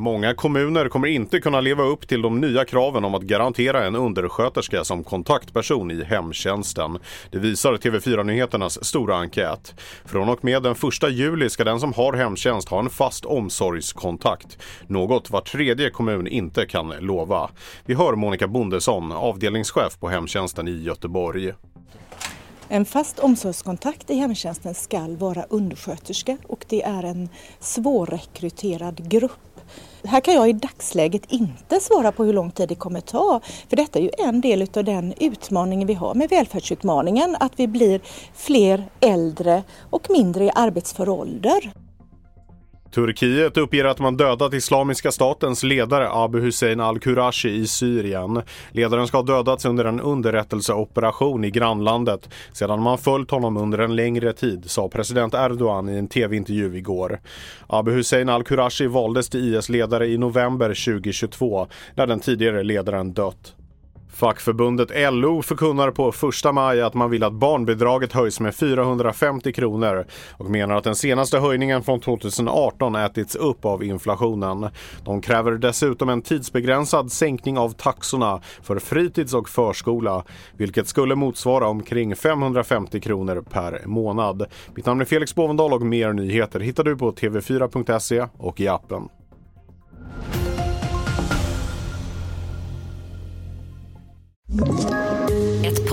Många kommuner kommer inte kunna leva upp till de nya kraven om att garantera en undersköterska som kontaktperson i hemtjänsten. Det visar TV4-nyheternas stora enkät. Från och med den 1 juli ska den som har hemtjänst ha en fast omsorgskontakt. Något var tredje kommun inte kan lova. Vi hör Monica Bondesson, avdelningschef på hemtjänsten i Göteborg. En fast omsorgskontakt i hemtjänsten ska vara undersköterska och det är en svårrekryterad grupp. Här kan jag i dagsläget inte svara på hur lång tid det kommer ta. För detta är ju en del av den utmaningen vi har med välfärdsutmaningen, att vi blir fler äldre och mindre i arbetsför ålder. Turkiet uppger att man dödat Islamiska statens ledare Abu Hussein al-Qurashi i Syrien. Ledaren ska ha dödats under en underrättelseoperation i grannlandet sedan man följt honom under en längre tid, sa president Erdogan i en tv-intervju igår. Abu Hussein al-Qurashi valdes till IS ledare i november 2022 när den tidigare ledaren dött. Fackförbundet LO förkunnar på 1 maj att man vill att barnbidraget höjs med 450 kronor och menar att den senaste höjningen från 2018 ätits upp av inflationen. De kräver dessutom en tidsbegränsad sänkning av taxorna för fritids och förskola, vilket skulle motsvara omkring 550 kronor per månad. Mitt namn är Felix Bovendal och mer nyheter hittar du på tv4.se och i appen.